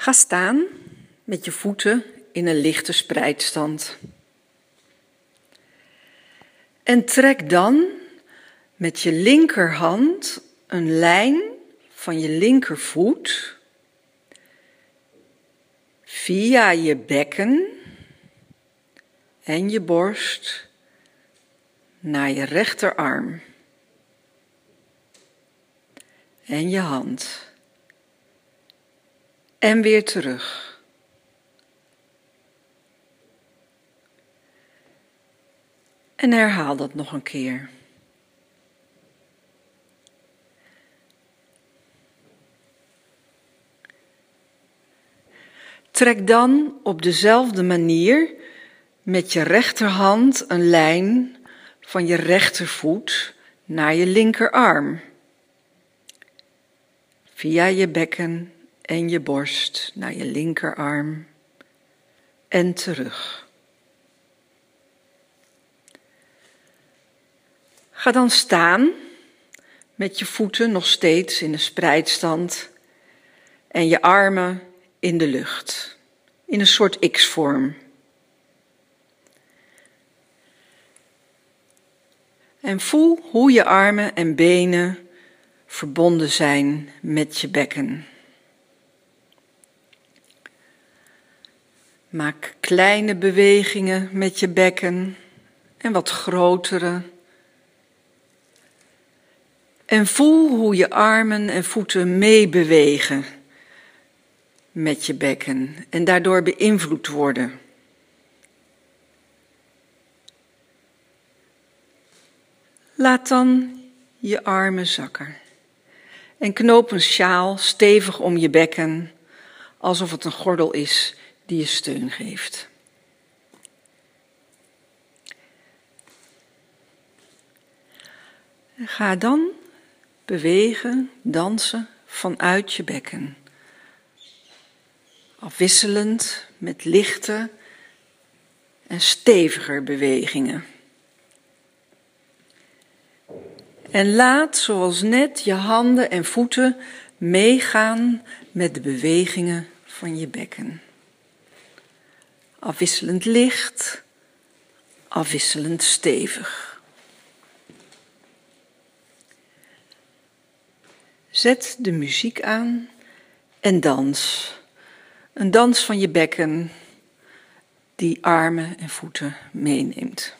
Ga staan met je voeten in een lichte spreidstand. En trek dan met je linkerhand een lijn van je linkervoet via je bekken en je borst naar je rechterarm en je hand. En weer terug. En herhaal dat nog een keer. Trek dan op dezelfde manier met je rechterhand een lijn van je rechtervoet naar je linkerarm. Via je bekken en je borst naar je linkerarm en terug. Ga dan staan met je voeten nog steeds in de spreidstand en je armen in de lucht, in een soort X-vorm. En voel hoe je armen en benen verbonden zijn met je bekken. Maak kleine bewegingen met je bekken en wat grotere. En voel hoe je armen en voeten meebewegen met je bekken en daardoor beïnvloed worden. Laat dan je armen zakken en knoop een sjaal stevig om je bekken, alsof het een gordel is die je steun geeft. Ga dan bewegen, dansen vanuit je bekken. Afwisselend met lichte en steviger bewegingen. En laat zoals net je handen en voeten meegaan met de bewegingen van je bekken. Afwisselend licht, afwisselend stevig. Zet de muziek aan en dans. Een dans van je bekken die armen en voeten meeneemt.